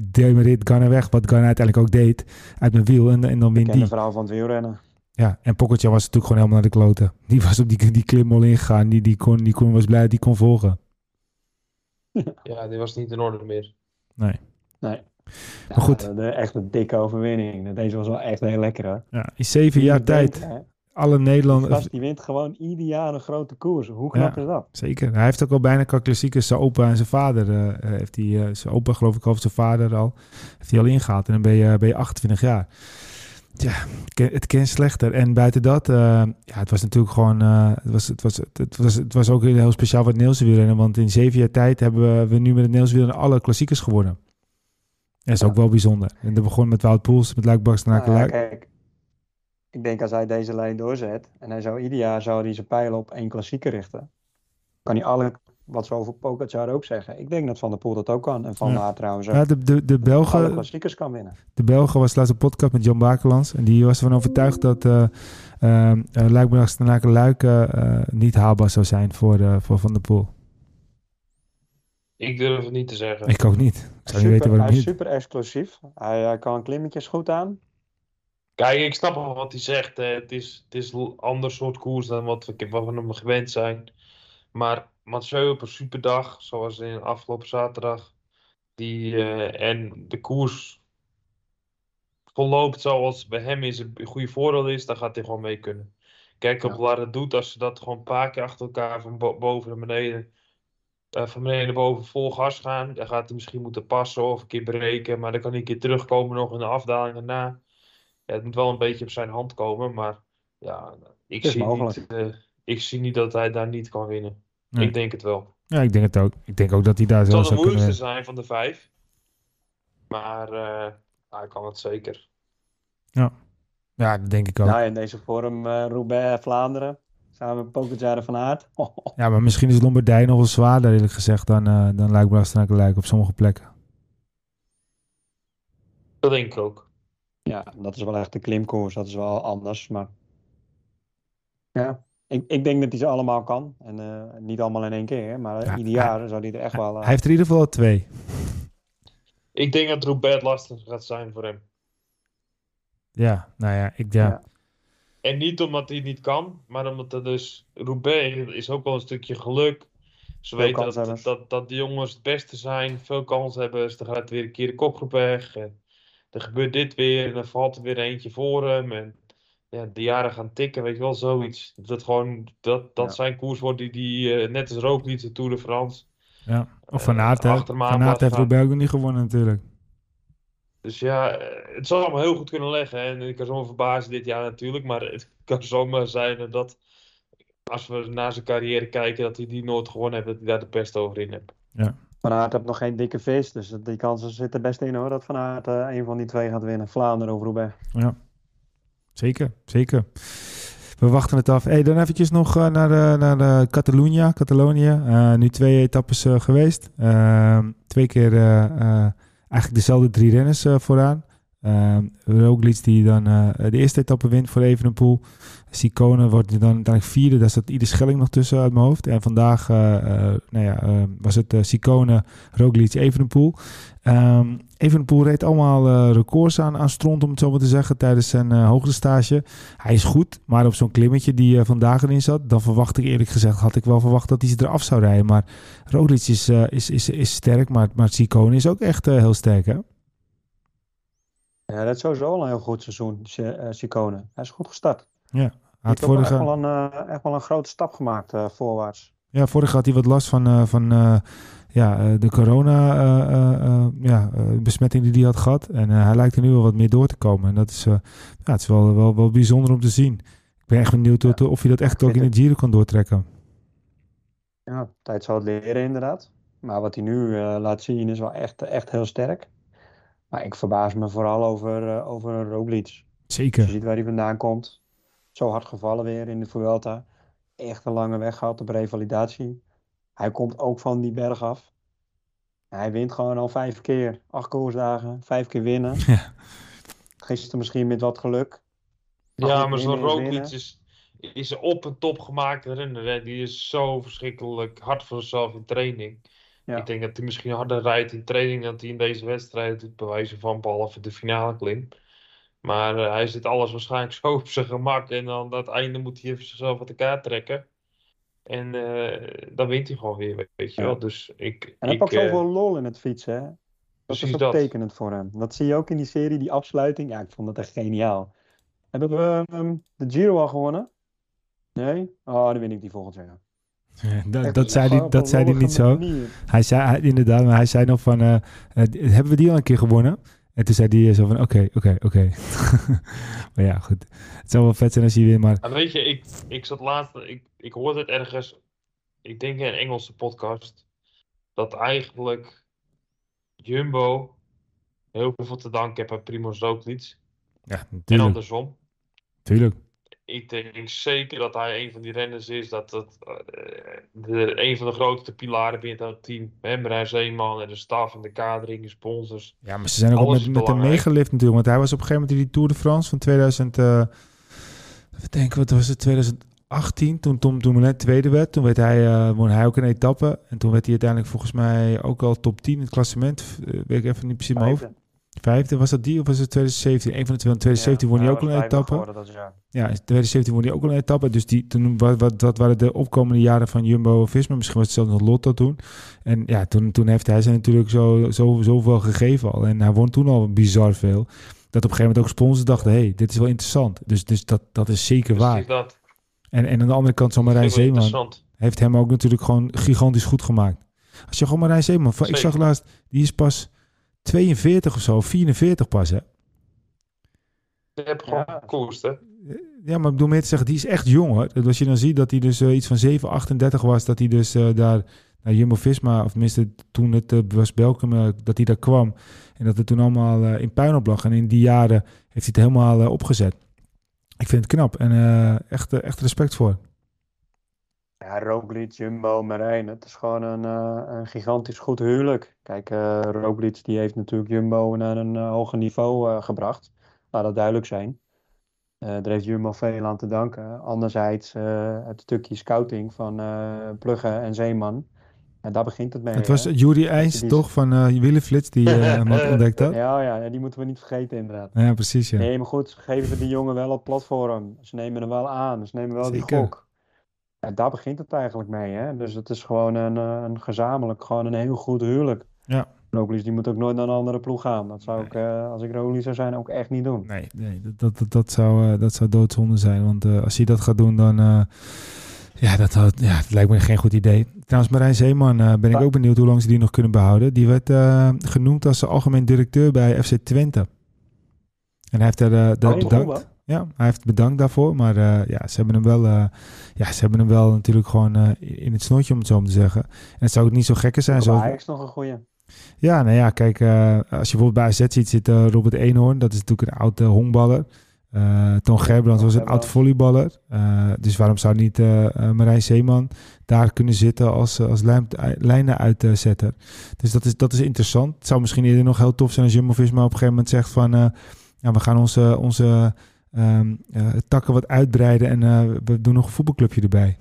demereert Ghana weg, wat Ghana uiteindelijk ook deed, uit mijn wiel. En, en dan wint die. de verhaal van het wielrennen. Ja, en Pocketje was natuurlijk gewoon helemaal naar de kloten. Die was op die, die klim al ingegaan. Die, die, kon, die kon, was blij dat die kon volgen. [LAUGHS] Ja, die was niet in orde meer. Nee. Nee. maar goed. De, echt een dikke overwinning. Deze was wel echt heel lekker hè. Ja, in zeven jaar tijd alle Nederlanders... Die wint gewoon ieder jaar een grote koers. Hoe knap is dat? Zeker. Hij heeft ook al bijna qua klassiekers zijn opa en zijn vader. Uh, heeft hij, uh, zijn opa geloof ik of zijn vader al. Heeft hij al ingehaald. En dan ben je, ben je 28 jaar. Ja, het kent slechter. En buiten dat, uh, ja, het was natuurlijk gewoon... het, was, het, was, het, was, het was ook heel speciaal wat Niels wielrennen. Want in zeven jaar tijd hebben we nu met het Niels wielrennen alle klassiekers gewonnen. Dat is ook wel bijzonder. En dat begon met Wout Poels, met Luik Baks naar ja, kijk, ik denk als hij deze lijn doorzet en hij zou ieder jaar zou hij zijn pijlen op één klassieker richten, kan hij alle, wat ze over Pogacar ook zeggen. Ik denk dat Van der Poel dat ook kan en Van ja. trouwens ook. Ja, de, de, de Belgen, alle klassiekers kan winnen. De Belgen was laatst een podcast met John Bakelands en die was ervan overtuigd dat uh, uh, Luik Luik uh, niet haalbaar zou zijn voor, uh, voor Van der Poel. Ik durf het niet te zeggen. Ik ook niet. Ik zou super, niet weten hij is super exclusief. Hij, hij kan klimmetjes goed aan. Kijk, ik snap wel wat hij zegt. Het, is, het is een ander soort koers dan wat we, wat we hem gewend zijn. Maar Mathieu op een superdag, zoals in afgelopen zaterdag. Die, uh, en de koers verloopt zoals bij hem is een goede voordeel is, dan gaat hij gewoon mee kunnen. Kijk op waar het doet, als ze dat gewoon een paar keer achter elkaar van boven naar beneden, uh, van beneden naar boven vol gas gaan, dan gaat hij misschien moeten passen of een keer breken, maar dan kan hij een keer terugkomen nog in de afdaling daarna. Ja, het moet wel een beetje op zijn hand komen, maar ja, ik, zie niet, uh, ik zie niet dat hij daar niet kan winnen. Ik denk het wel. Ja, ik denk het ook. Ik denk ook dat hij daar zelf zou kunnen... Het zal de moeilijkste zijn van de vijf. Maar uh, hij kan het zeker. Ja. ja, dat denk ik ook. Nou, in deze vorm uh, Roubaix, Vlaanderen. Samen met Pogacar van Aert. [LAUGHS] ja, maar misschien is Lombardije nog wel zwaarder, eerlijk gezegd, dan, uh, dan lijkt Luik op sommige plekken. Dat denk ik ook. Ja, dat is wel echt de klimkoers. Dat is wel anders, maar... Ja, ik, ik denk dat hij ze allemaal kan. En uh, niet allemaal in één keer, maar ja, ieder jaar zou hij er echt wel... Hij heeft er in ieder geval twee. Ik denk dat Roubaix lastig gaat zijn voor hem. Ja, nou ja, ik ja. ja. En niet omdat hij niet kan, maar omdat er dus Roubaix is ook wel een stukje geluk. Ze weten dat, dat, dat de jongens het beste zijn, veel kans hebben. Dus dan gaat weer een keer de kopgroep weg. En er gebeurt dit weer en dan valt er weer eentje voor hem. En ja, de jaren gaan tikken, weet je wel, zoiets. Dat gewoon, dat, dat zijn koers wordt die, die uh, net als Roglic de Tour de France. Ja, of Van Aert, uh, Van Aert heeft Roubaix niet gewonnen natuurlijk. Dus ja, eh, het zal allemaal heel goed kunnen leggen. En ik kan zomaar verbazen dit jaar natuurlijk. Maar het [LAUGHS] kan zomaar zijn dat als we naar zijn carrière kijken, dat hij die nooit gewonnen heeft, dat hij daar de pest over in heeft. Ja. Van Aert heeft nog geen dikke vis, dus die kansen zitten best in hoor, dat Van Aert uh, een van die twee gaat winnen. Vlaanderen of Roubaix. Ja, zeker, zeker. We wachten het af. Hey, dan eventjes nog uh, naar, de, naar de Catalunya, Catalonië. Nu twee etappes geweest. Ehm, twee keer eigenlijk dezelfde drie renners vooraan. Uh, Roglic die dan uh, de eerste etappe wint voor Evenepoel. Sicone wordt dan uiteindelijk vierde. Daar staat ieder Schelling nog tussen uit mijn hoofd. En vandaag uh, nou ja, was het Sicone, Roglic, Evenepoel. Um, Evenepoel reed allemaal records aan, aan stront, om het zo maar te zeggen, tijdens zijn hoogste stage. Hij is goed, maar op zo'n klimmetje die vandaag erin zat, dan verwacht ik eerlijk gezegd, had ik wel verwacht dat hij ze eraf zou rijden. Maar Roglic is, is, is, is sterk, maar, maar Sicone is ook echt heel sterk, hè? Ja, dat is sowieso al een heel goed seizoen, Sicone. Hij is goed gestart. Ja, hij had vorige... echt, wel een, uh, echt wel een grote stap gemaakt uh, voorwaarts. Ja, vorig had hij wat last van, uh, van ja, de corona ja, besmetting die hij had gehad. En hij lijkt er nu wel wat meer door te komen. En dat is, ja, het is wel, wel, wel bijzonder om te zien. Ik ben echt benieuwd ja. of hij dat echt ook in het Giro kan doortrekken. Ja, tijd zal het leren inderdaad. Maar wat hij nu laat zien is wel echt, echt heel sterk. Maar ik verbaas me vooral over, uh, over Roglic. Zeker. Als je ziet waar hij vandaan komt. Zo hard gevallen weer in de Vuelta. Echt een lange weg gehad op revalidatie. Hij komt ook van die berg af. Hij wint gewoon al vijf keer. Acht koersdagen. Vijf keer winnen. [LAUGHS] Ja. Gisteren misschien met wat geluk. Ja, maar zo'n Roglic is, is een op en top gemaakte renner. Die is zo verschrikkelijk hard voor zichzelf in training. Ja. Ik denk dat hij misschien harder rijdt in training dan hij in deze wedstrijd doet, bij wijze van behalve de finale klim. Maar uh, hij zit alles waarschijnlijk [LAUGHS] zo op zijn gemak en dan aan het einde moet hij even zichzelf uit elkaar trekken. En uh, dan wint hij gewoon weer, weet je wel. Dus ik, en hij ik, pakt zoveel uh, lol in het fietsen, hè? Dat is ook tekenend voor hem. Dat zie je ook in die serie, die afsluiting. Ja, ik vond dat echt geniaal. Hebben we um, de Giro al gewonnen? Nee? Oh, dan win ik die volgend jaar. Ja, dat, dat, zei hij, dat zei hij niet zo. Hij zei inderdaad, maar hij zei nog van, uh, uh, hebben we die al een keer gewonnen? En toen zei hij zo van, oké, oké, oké. [LAUGHS] maar ja, goed. Het zou wel vet zijn als hij weer, maar... maar weet je, ik, ik zat laatst, ik, ik hoorde het ergens, ik denk in een Engelse podcast, dat eigenlijk Jumbo heel veel te danken heeft aan Primoz Roglic. Ja, natuurlijk. En andersom. Tuurlijk ik denk zeker dat hij een van die renners is. Dat dat uh, de, een van de grootste pilaren binnen het team. Hem, Zeeman en de staf en de kadering, de sponsors. Ja, maar ze zijn ook met, met hem meegelift natuurlijk. Want hij was op een gegeven moment in die Tour de France van 2000... Uh, eh, denk, wat was het? 2018, toen Tom Dumoulin tweede werd. Toen werd hij, uh, won hij ook een etappe. En toen werd hij uiteindelijk volgens mij ook al top 10 in het klassement. Uh, weet ik even niet precies mijn hoofd. Vijfde, was dat die of was het 2017? Een van de twee. 2017 won hij ook al een etappe. Ja, in 2017 won hij ook al een etappe. Dus die, toen, wat, wat, dat waren de opkomende jaren van Jumbo-Visma. Misschien was het zelfs nog Lotto toen. En ja, toen, toen heeft hij ze natuurlijk zo, zo, zoveel gegeven al. En hij won toen al bizar veel. Dat op een gegeven moment ook sponsors dachten, hey, dit is wel interessant. Dus, dus dat, dat is zeker waar. Dat. En, en aan de andere kant, zo'n Marijn Zeeman heeft hem ook natuurlijk gewoon gigantisch goed gemaakt. Als je gewoon Marijn Zeeman, ik zag laatst, die is pas 42 of zo, 44 pas, hè? Je hebt gewoon ja. koers, hè? Ja, maar ik bedoel meer te zeggen, die is echt jong, hoor. Als je dan ziet dat hij dus uh, iets van 7, 38 was, dat hij dus uh, daar naar Jumbo-Visma, of tenminste toen het uh, was Belkum, dat hij daar kwam. En dat het toen allemaal in puin op lag. En in die jaren heeft hij het helemaal opgezet. Ik vind het knap en echt, echt respect voor. Ja, Roglic, Jumbo, Marijn, het is gewoon een, uh, een gigantisch goed huwelijk. Kijk, uh, Roglic die heeft natuurlijk Jumbo naar een uh, hoger niveau gebracht. Laat dat duidelijk zijn. daar heeft Jumbo veel aan te danken. Anderzijds het stukje scouting van Pluggen en Zeeman. En daar begint het mee. Het was Jury IJs, toch, van uh, Willeflits, die hem had [LAUGHS] ontdekt had? Ja, ja, die moeten we niet vergeten inderdaad. Ja, precies, ja. Nee, maar goed, ze geven die jongen wel op platform. Ze nemen hem wel aan, ze nemen wel die gok. Ja, daar begint het eigenlijk mee. Hè? Dus het is gewoon een, eh, een gezamenlijk, gewoon een heel goed huwelijk. Ja. Roglic die moet ook nooit naar een andere ploeg gaan. Dat zou ik, uh, als ik Roglic zou zijn, ook echt niet doen. Nee, nee dat, dat, dat, zou, uh, dat zou doodzonde zijn. Want als hij dat gaat doen, dan... ja, dat, ja, dat lijkt me geen goed idee. Trouwens, Marijn Zeeman, ben ik ook benieuwd hoe lang ze die nog kunnen behouden. Die werd genoemd als algemeen directeur bij FC Twente. En hij heeft daar de, oh, bedankt. Ja, hij heeft bedankt daarvoor. Maar uh, ja, ze hebben hem wel, uh, ja, ze hebben hem wel natuurlijk gewoon uh, in het snootje, om het zo te zeggen. En het zou ook niet zo gekke zijn. Zo... is nog een goeie. Ja, nou ja, kijk, als je bijvoorbeeld bij AZ ziet, zit Robert Eenhoorn. Dat is natuurlijk een oude honkballer. Ton Gerbrands was een oud volleyballer. dus waarom zou niet Marijn Zeeman daar kunnen zitten als, als lijn, lijnen uitzetter? dus dat is, dat is interessant. Het zou misschien eerder nog heel tof zijn als Jumbo-Visma op een gegeven moment zegt van... ja, we gaan onze, onze um, takken wat uitbreiden en uh, we doen nog een voetbalclubje erbij.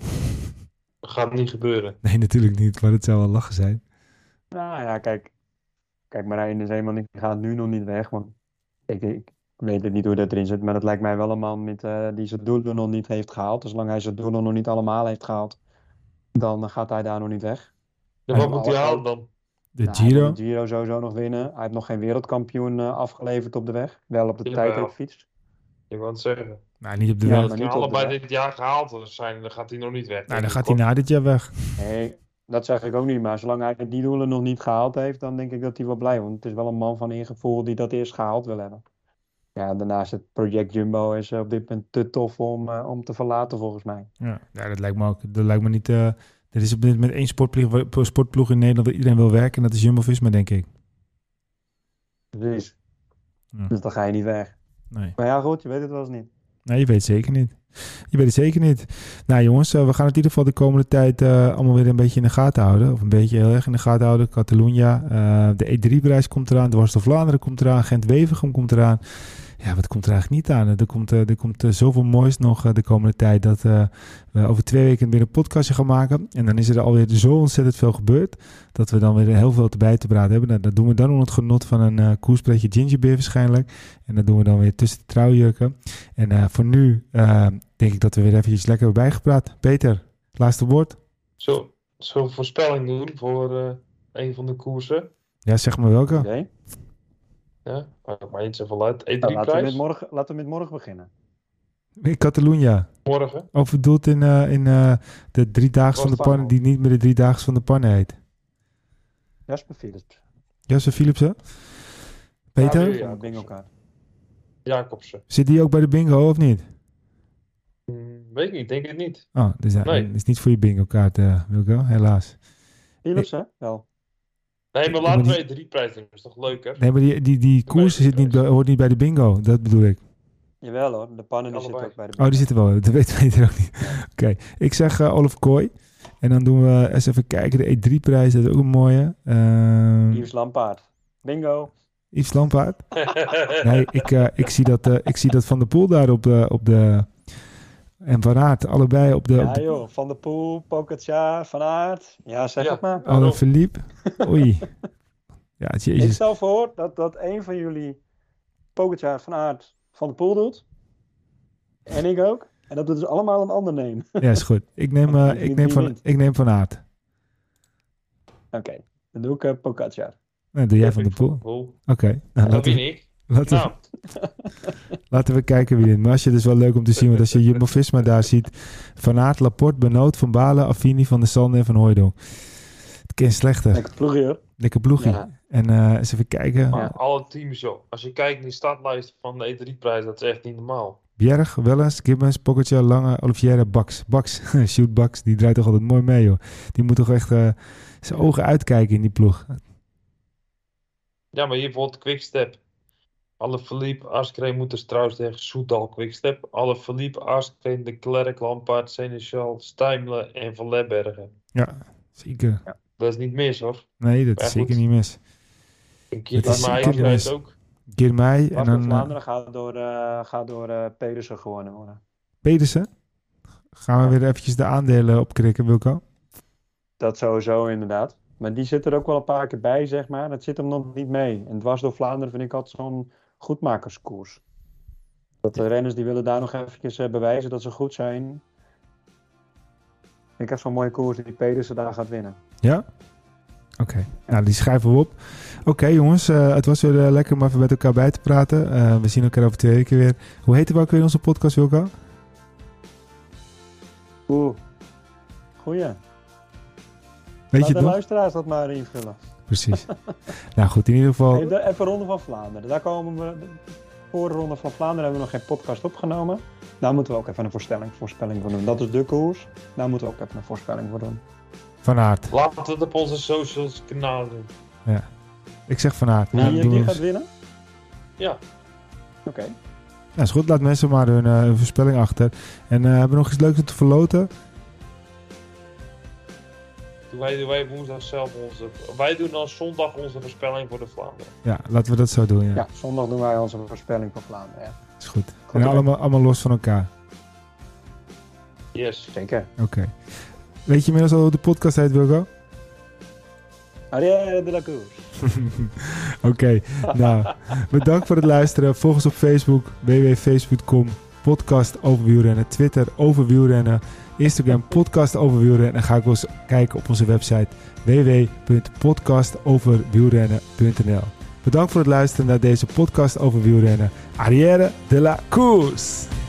Dat gaat niet gebeuren. Nee, natuurlijk niet, maar het zou wel lachen zijn. Nou ja, kijk. Kijk, Marijn is helemaal niet, gaat nu nog niet weg. Want ik, ik weet het niet hoe dat erin zit. Maar het lijkt mij wel een man met, uh, die zijn doelen nog niet heeft gehaald. Dus zolang hij zijn doelen nog niet allemaal heeft gehaald, dan gaat hij daar nog niet weg. Ja, wat moet hij halen dan? De nou, Giro? De Giro sowieso nog winnen. Hij heeft nog geen wereldkampioen uh, afgeleverd op de weg. Wel op de ja, tijd Ik wou het zeggen. Nou, niet op de ja, weg. Als allebei dit jaar gehaald zijn, dan gaat hij nog niet weg. Nou, dan gaat hij na dit jaar weg. Nee, dat zeg ik ook niet. Maar zolang hij die doelen nog niet gehaald heeft, dan denk ik dat hij wel blij Want het is wel een man van ingevoel die dat eerst gehaald wil hebben. Ja, daarnaast het project Jumbo is op dit moment te tof om, uh, om te verlaten volgens mij. Ja, ja, dat lijkt me ook. Dat lijkt me niet... Uh, er is op dit moment één sportploeg, sportploeg in Nederland waar iedereen wil werken. En dat is Jumbo-Visma, denk ik. Precies. Ja. Dus dan ga je niet weg. Nee. Maar ja, goed, je weet het wel eens niet. Nee, je weet het zeker niet. Je weet het zeker niet. Nou jongens, uh, we gaan het in ieder geval de komende tijd uh, allemaal weer een beetje in de gaten houden. Of een beetje heel erg in de gaten houden. Catalunya, uh, de E3-prijs komt eraan. De Worstel Vlaanderen komt eraan. Gent-Wevergem komt eraan ja, wat komt er eigenlijk niet aan? Er komt, er komt zoveel moois nog de komende tijd dat we over twee weken weer een podcastje gaan maken. En dan is er alweer zo ontzettend veel gebeurd dat we dan weer heel veel te bij te praten hebben. Nou, dat doen we dan onder het genot van een uh, koerspretje gingerbeer waarschijnlijk. En dat doen we dan weer tussen de trouwjurken. En uh, voor nu uh, denk ik dat we weer eventjes lekker hebben bijgepraat. Peter, laatste woord. Zo, zo voorspelling doen voor een van de koersen. Ja, zeg maar welke. Okay. Ja, maakt maar eens even uit. E3 nou, laten, we met morgen, laten we met morgen beginnen. In Catalunya. Morgen. Of bedoelt in, uh, in uh, de driedaags van de pannen, die niet meer de driedaags van de pannen heet. Jasper Philips. Jasper Philipsen? Peter? Ja, bingo kaart. Jacobsen. Zit die ook bij de bingo of niet? Hmm, weet ik niet, denk het niet. Oh, dus dat nee. is niet voor je bingo kaart, uh, Wilco, helaas. Philips, hè? Wel. Nee, maar laten we drie prijzen doen. Dat is toch leuker? Nee, maar die, die, die koers zit niet, hoort niet bij de bingo. Dat bedoel ik. Jawel hoor, de pannen zitten ook bij de bingo. Oh, die zitten wel. Dat weten we [LAUGHS] ook niet. Oké, ik zeg uh, Olaf Kooi. En dan doen we eens even kijken. De E3-prijs, dat is ook een mooie. Uh, Yves Lampaard. Bingo. Yves Lampaard? [LAUGHS] nee, ik, uh, ik, zie dat, uh, ik zie dat Van der Poel daar op de, op de en Van Aert, allebei op de... Ja joh, Van der Poel, Pogacar, Van Aert. Ja, zeg het maar. Alle Philippe. [LAUGHS] Oei. Ja, jezus. Ik stel voor dat, dat een van jullie Pogacar van Aert van de Poel doet. En ik ook. En dat we dus allemaal een ander nemen. Ja, is goed. Ik neem, [LAUGHS] uh, ik neem, van, ik neem van Aert. Oké, dan doe ik uh, Pogacar. Nee, doe jij van de Poel. Oké. Okay. Nou, dat ben ik. Laten, nou. we, [LAUGHS] laten we kijken wie wint. Maar als je dus wel leuk om te zien, want als je Jumbo-Visma daar ziet. Van Aert, Laporte, Benoot, Van Balen, Affini, Van der Sande en Van Hooydonk. Het kind slechter. Lekker ploegje hoor. Lekker ploegje. Ja. En uh, eens even kijken. Ja. Alle teams op. Als je kijkt naar de startlijst van de E3-prijs, dat is echt niet normaal. Bjerg, Wellens, Gibbons, Pogacar, Lange, Olivier, Bax. Bax, [LAUGHS] shoot Bax, die draait toch altijd mooi mee joh. Die moet toch echt uh, zijn ogen uitkijken in die ploeg. Ja, maar hier bijvoorbeeld Quickstep. Alle Philippe, Askreen moeten dus trouwens tegen Soudal Quickstep. Alle Philippe, Askreen, De Klerk, Lampaard, Seneschal, Stijmle en Van Lebbergen. Ja, zeker. Ja, dat is niet mis hoor. Nee, dat is zeker niet mis. Girmay rijdt ook. Girmay. En dan, Vlaanderen gaat door, uh, gaat door uh, Pedersen gewonnen worden. Pedersen? Gaan we weer eventjes de aandelen opkrikken, Wilco? Dat sowieso inderdaad. Maar die zit er ook wel een paar keer bij, zeg maar. Dat zit hem nog niet mee. En dwars door Vlaanderen vind ik altijd zo'n goedmakerskoers. Dat de renners die willen daar nog eventjes uh, bewijzen dat ze goed zijn. Ik heb zo'n mooie koers die Pedersen daar gaat winnen. Ja? Oké, nou die schrijven we op. Oké jongens, uh, het was weer uh, lekker om even met elkaar bij te praten. Uh, we zien elkaar over twee weken weer. Hoe heet we ook weer onze podcast, Wilco? Oeh, goeie. Weet Laat je de luisteraars dat maar invullen. Precies. [LAUGHS] nou goed, in ieder geval... Even, even Ronde van Vlaanderen. Daar komen we... Voor de Ronde van Vlaanderen hebben we nog geen podcast opgenomen. Daar moeten we ook even een voorspelling, voorspelling voor doen. Dat is de koers. Daar moeten we ook even een voorspelling voor doen. Van Aert. Laten we het op onze socials kanaal doen. Ja. Ik zeg Van Aert. Wie, wie gaat winnen? Ja. Oké. Okay. Ja, is goed. Laat mensen maar hun, uh, hun voorspelling achter. En uh, hebben we nog iets leuks om te verloten? Wij, wij woensdag zelf onze... Wij doen dan zondag onze voorspelling voor de Vlaanderen. Ja, laten we dat zo doen, ja. Ja, zondag doen wij onze voorspelling voor Vlaanderen, ja. Is goed. goed en allemaal, allemaal los van elkaar. Yes. Zeker. Oké. Okay. Weet je inmiddels al hoe de podcast heet, Wilco? Arrière de la. [LAUGHS] Oké, okay, nou, bedankt voor het luisteren. Volg ons op Facebook, www.facebook.com, podcast over wielrennen, Twitter over wielrennen, Instagram podcast over wielrennen. En ga ik wel eens kijken op onze website www.podcastoverwielrennen.nl Bedankt voor het luisteren naar deze podcast over wielrennen. Arrière de la course!